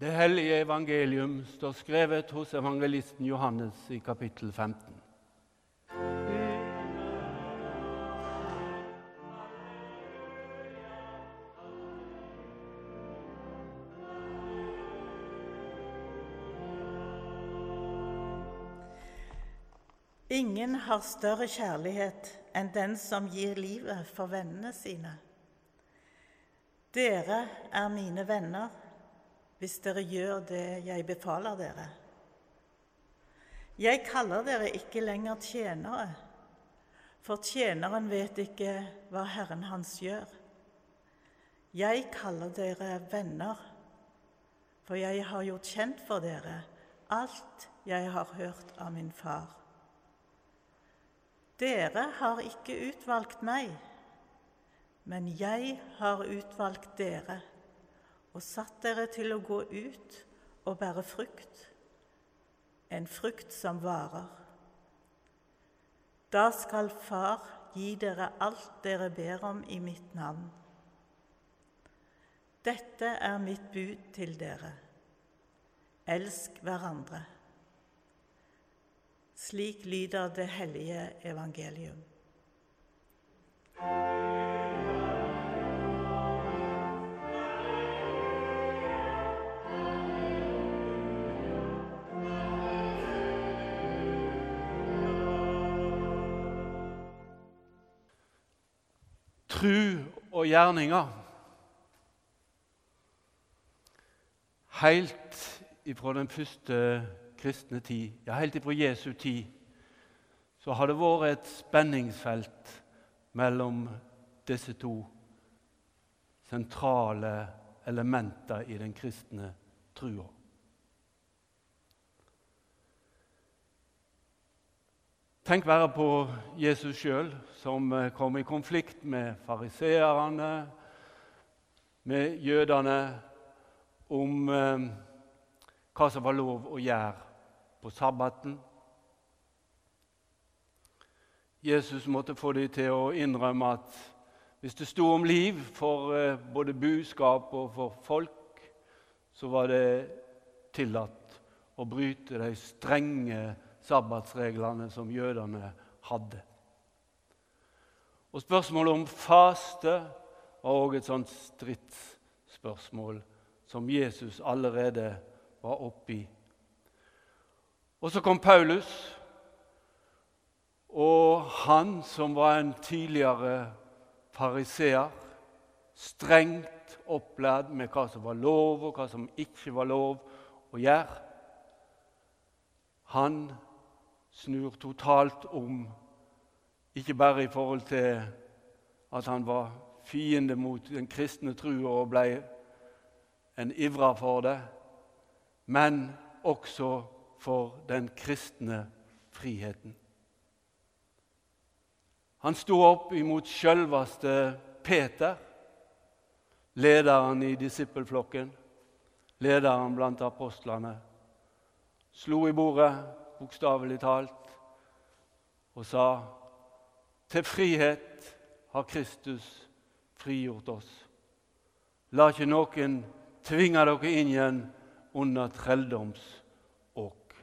Det hellige evangelium står skrevet hos evangelisten Johannes i kapittel 15. Ingen har større kjærlighet enn den som gir livet for vennene sine. Dere er mine venner hvis dere gjør det jeg befaler dere. Jeg kaller dere ikke lenger tjenere, for tjeneren vet ikke hva Herren hans gjør. Jeg kaller dere venner, for jeg har gjort kjent for dere alt jeg har hørt av min far. Dere har ikke utvalgt meg, men jeg har utvalgt dere og satt dere til å gå ut og bære frukt, en frukt som varer. Da skal Far gi dere alt dere ber om i mitt navn. Dette er mitt bud til dere. Elsk hverandre. Slik lyder det hellige evangelium. Tru og gjerninger. Helt ifra den første kristne tid, ja, helt ifra Jesu tid, så har det vært et spenningsfelt mellom disse to sentrale elementer i den kristne trua. Tenk bare på Jesus sjøl, som eh, kom i konflikt med fariseerne, med jødene, om eh, hva som var lov å gjøre på sabbaten. Jesus måtte få dem til å innrømme at hvis det sto om liv for eh, både buskap og for folk, så var det tillatt å bryte de strenge sabbatsreglene som jødene hadde. Og Spørsmålet om faste var òg et sånt stridsspørsmål som Jesus allerede var oppi. Og så kom Paulus, og han som var en tidligere fariseer, strengt opplært med hva som var lov, og hva som ikke var lov å gjøre, han snur totalt om, ikke bare i forhold til at han var fiende mot den kristne trua og ble en ivra for det, men også for den kristne friheten. Han sto opp imot sjølveste Peter, lederen i disippelflokken, lederen blant apostlene. Slo i bordet, bokstavelig talt, og sa til frihet har Kristus frigjort oss. La ikke noen tvinge dere inn igjen under trelldomsåk.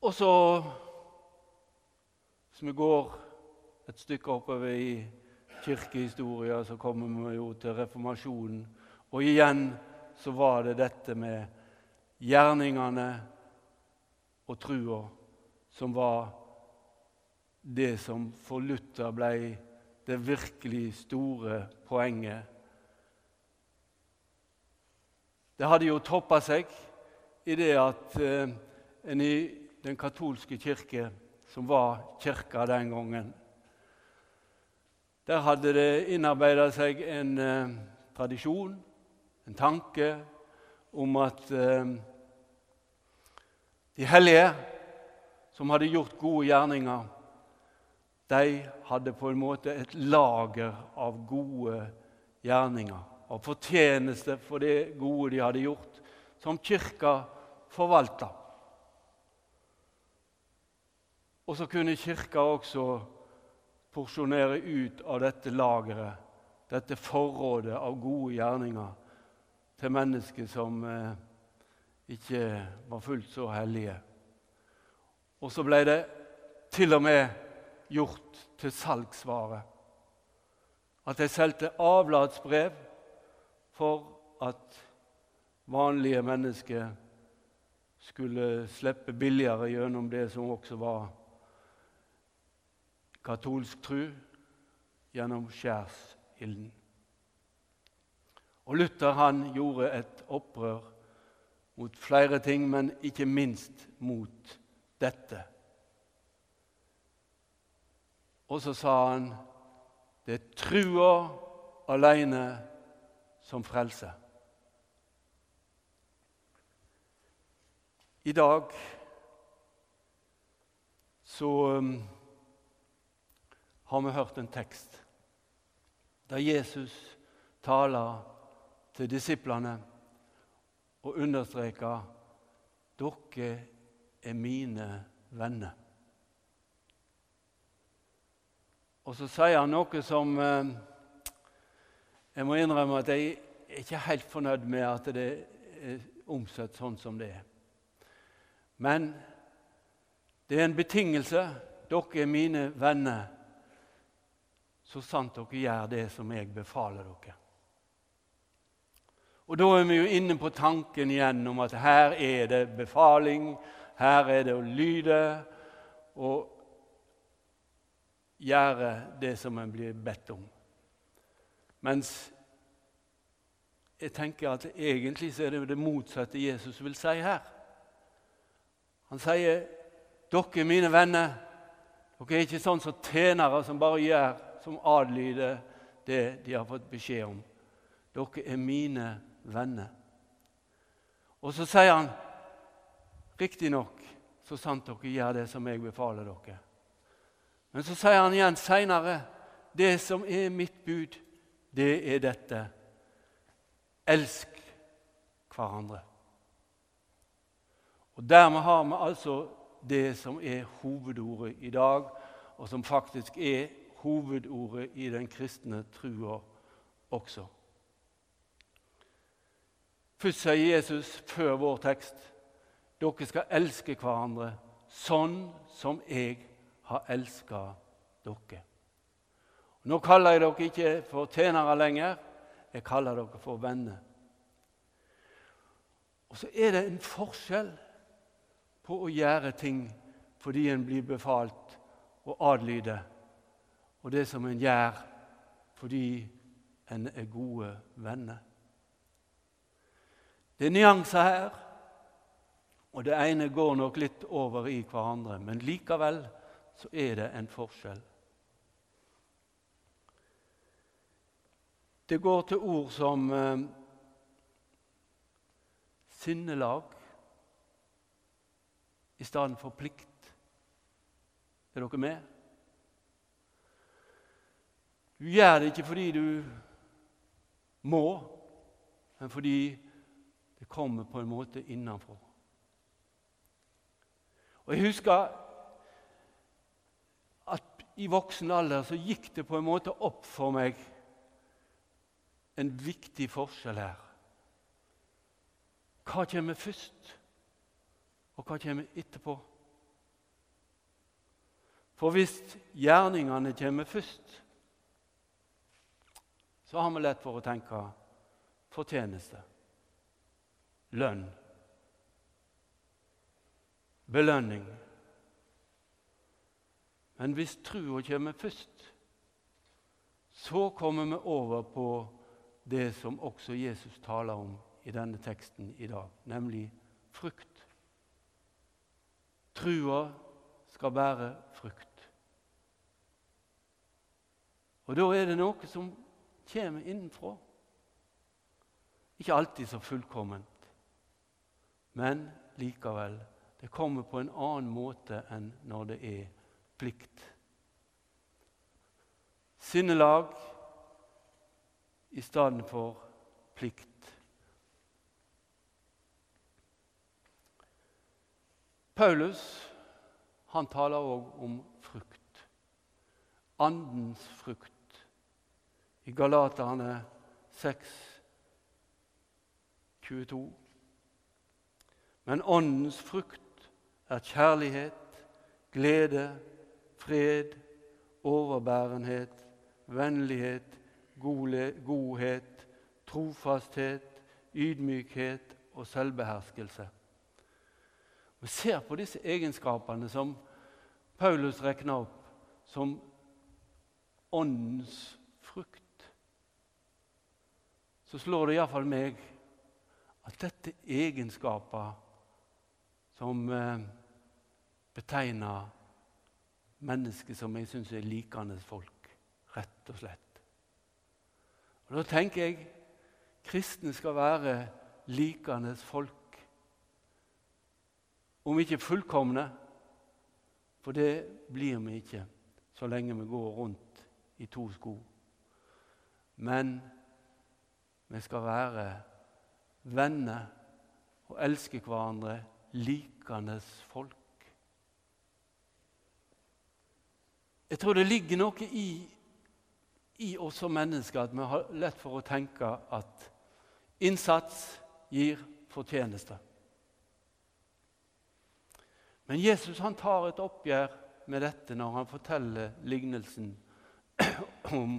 Og så, hvis vi går et stykke oppover i kirkehistoria, så kommer vi jo til reformasjonen. Og igjen så var det dette med gjerningene og trua som var det som for Luther ble det virkelig store poenget. Det hadde jo toppa seg i det at eh, en i den katolske kirke, som var kirka den gangen Der hadde det innarbeida seg en eh, tradisjon, en tanke, om at eh, de hellige som hadde gjort gode gjerninger, de hadde på en måte et lager av gode gjerninger, av fortjeneste for det gode de hadde gjort, som kirka forvalta. Og så kunne kirka også porsjonere ut av dette lageret dette forrådet av gode gjerninger til mennesker som eh, ikke var fullt så hellige. Og så ble det til og med gjort til salgsvare. At de solgte avlatsbrev for at vanlige mennesker skulle slippe billigere gjennom det som også var katolsk tru, gjennom skjærsilden. Og Luther han gjorde et opprør mot flere ting, men ikke minst mot dette. Og så sa han det er trua alene som frelser. I dag så um, har vi hørt en tekst der Jesus taler til disiplene og understreker dere er mine venner. Og så sier han noe som eh, jeg må innrømme at jeg er ikke helt fornøyd med at det er omsatt sånn som det er. Men det er en betingelse. Dere er mine venner så sant dere gjør det som jeg befaler dere. Og Da er vi jo inne på tanken igjen om at her er det befaling, her er det å lyde og gjøre det som en blir bedt om. Mens jeg tenker at egentlig så er det det motsatte Jesus vil si her. Han sier, 'Dere er mine venner.' Dere er ikke sånn som tjenere som bare gjør som adlyder det de har fått beskjed om. Dere er mine venner. Og så sier han, riktignok så sant dere gjør det som jeg befaler dere. Men så sier han igjen seinere, det som er mitt bud, det er dette. Elsk hverandre. Og Dermed har vi altså det som er hovedordet i dag, og som faktisk er hovedordet i den kristne trua også. Først sier Jesus før vår tekst dere skal elske hverandre sånn som jeg har elska dere. Nå kaller jeg dere ikke for tjenere lenger, jeg kaller dere for venner. Og så er det en forskjell på å gjøre ting fordi en blir befalt og adlyder, og det som en gjør fordi en er gode venner. Det er nyanser her, og det ene går nok litt over i hverandre, men likevel så er det en forskjell. Det går til ord som eh, sinnelag i stedet for plikt. Er dere med? Du gjør det ikke fordi du må, men fordi det kommer på en måte innenfra. Og Jeg husker at i voksen alder så gikk det på en måte opp for meg en viktig forskjell her. Hva kommer først, og hva kommer etterpå? For hvis gjerningene kommer først, så har vi lett for å tenke fortjeneste, lønn, belønning. Men hvis trua kommer først, så kommer vi over på det som også Jesus taler om i denne teksten i dag, nemlig frukt. Trua skal bære frukt. Og da er det noe som kommer innenfra. Ikke alltid så fullkomment, men likevel. Det kommer på en annen måte enn når det er plikt. Sinnelag i stedet for plikt. Paulus han taler òg om frukt. Andens frukt i Galaterne 6, 22. Men Åndens frukt er kjærlighet, glede, fred, overbærenhet, vennlighet, godhet, trofasthet, ydmykhet og selvbeherskelse. Vi ser på disse egenskapene som Paulus regner opp som åndens frukt. Så slår det iallfall meg at dette er egenskaper som eh, betegner mennesker som jeg syns er likende folk, rett og slett. Og Da tenker jeg kristne skal være likende folk. Om ikke fullkomne, for det blir vi ikke så lenge vi går rundt i to sko. Men vi skal være venner og elske hverandre likandes folk. Jeg tror det ligger noe i, i oss som mennesker at vi har lett for å tenke at innsats gir fortjeneste. Men Jesus han tar et oppgjør med dette når han forteller lignelsen om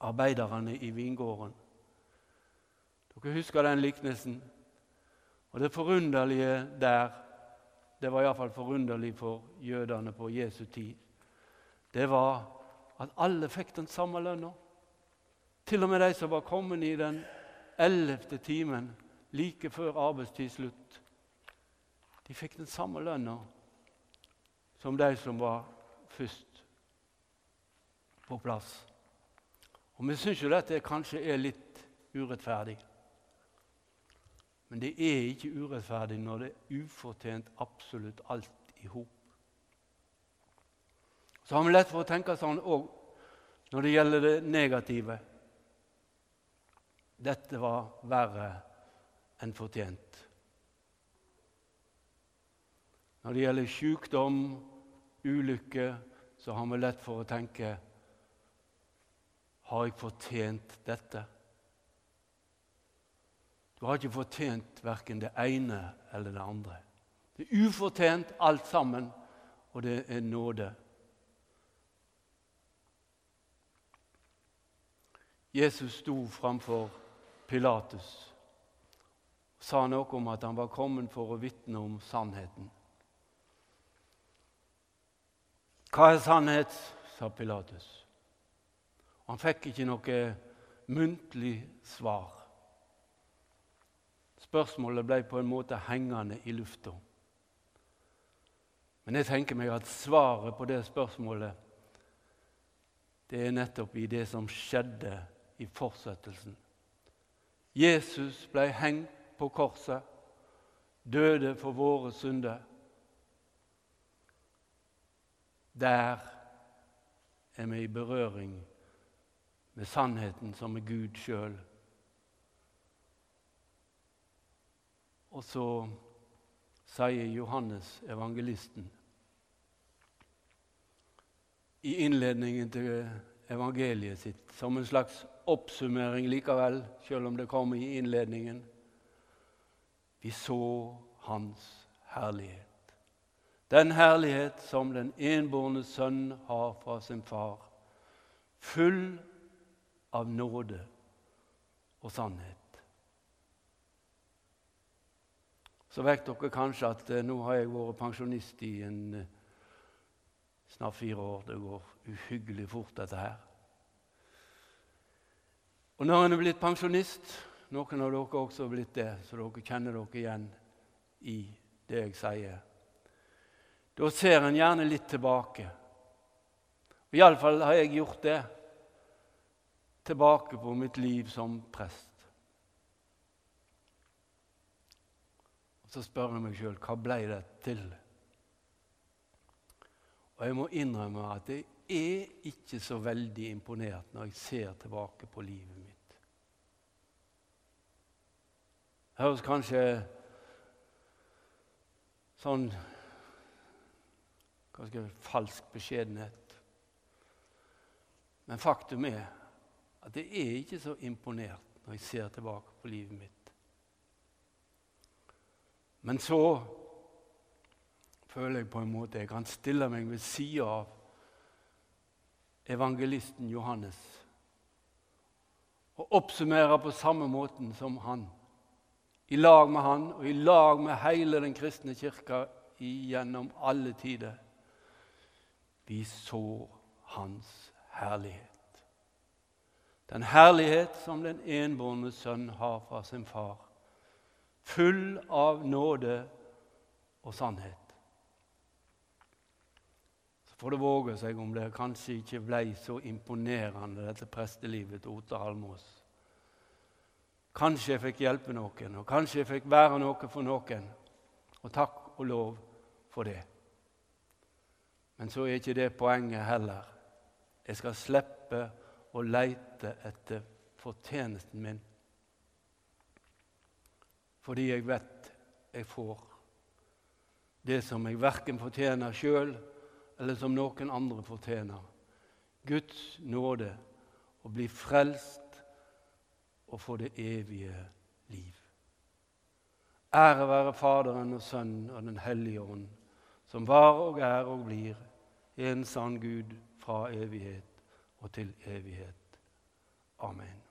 arbeiderne i vingården. Dere husker den liknelsen? Og Det forunderlige der, det var iallfall forunderlig for jødene på Jesu tid, det var at alle fikk den samme lønna. Til og med de som var kommet i den ellevte timen like før arbeidstidsslutt. De fikk den samme lønna som de som var først på plass. Og Vi syns jo dette kanskje er litt urettferdig. Men det er ikke urettferdig når det er ufortjent absolutt alt i hop. Så har vi lett for å tenke sånn òg når det gjelder det negative. Dette var verre enn fortjent. Når det gjelder sykdom, ulykke, så har vi lett for å tenke Har jeg fortjent dette? Du har ikke fortjent verken det ene eller det andre. Det er ufortjent alt sammen, og det er nåde. Jesus sto framfor Pilatus og sa noe om at han var kommet for å vitne om sannheten. Hva er sannhet? sa Pilatus. Han fikk ikke noe muntlig svar. Spørsmålet ble på en måte hengende i lufta. Men jeg tenker meg at svaret på det spørsmålet det er nettopp i det som skjedde i fortsettelsen. Jesus ble hengt på korset, døde for våre synder. Der er vi i berøring med sannheten som er Gud sjøl. Og så sier Johannes, evangelisten, i innledningen til evangeliet sitt, som en slags oppsummering likevel, selv om det kommer i innledningen. Vi så Hans herlighet. Den herlighet som den enbårne sønn har fra sin far, full av nåde og sannhet. Så vet dere kanskje at eh, nå har jeg vært pensjonist i en, eh, snart fire år. Det går uhyggelig fort, dette her. Og når en er blitt pensjonist Noen av dere også har blitt det, så dere kjenner dere igjen i det jeg sier. Da ser en gjerne litt tilbake. Iallfall har jeg gjort det. Tilbake på mitt liv som prest. Og Så spør jeg meg sjøl hva ble det til? Og jeg må innrømme at jeg er ikke så veldig imponert når jeg ser tilbake på livet mitt. Det høres kanskje sånn ganske falsk beskjedenhet. Men faktum er at jeg er ikke så imponert når jeg ser tilbake på livet mitt. Men så føler jeg på en måte jeg kan stille meg ved sida av evangelisten Johannes og oppsummere på samme måten som han. I lag med han og i lag med hele den kristne kirka gjennom alle tider. Vi så hans herlighet. Den herlighet som den enbårne sønn har fra sin far, full av nåde og sannhet Så får det våge seg om det kanskje ikke ble så imponerende, dette prestelivet til Ote Halmås. Kanskje jeg fikk hjelpe noen, og kanskje jeg fikk være noe for noen. Og takk og lov for det. Men så er ikke det poenget heller. Jeg skal slippe å leite etter fortjenesten min. Fordi jeg vet jeg får det som jeg verken fortjener sjøl eller som noen andre fortjener. Guds nåde å bli frelst og få det evige liv. Ære være Faderen og Sønnen og Den hellige ånd, som var og er og blir en sann Gud fra evighet og til evighet. Amen.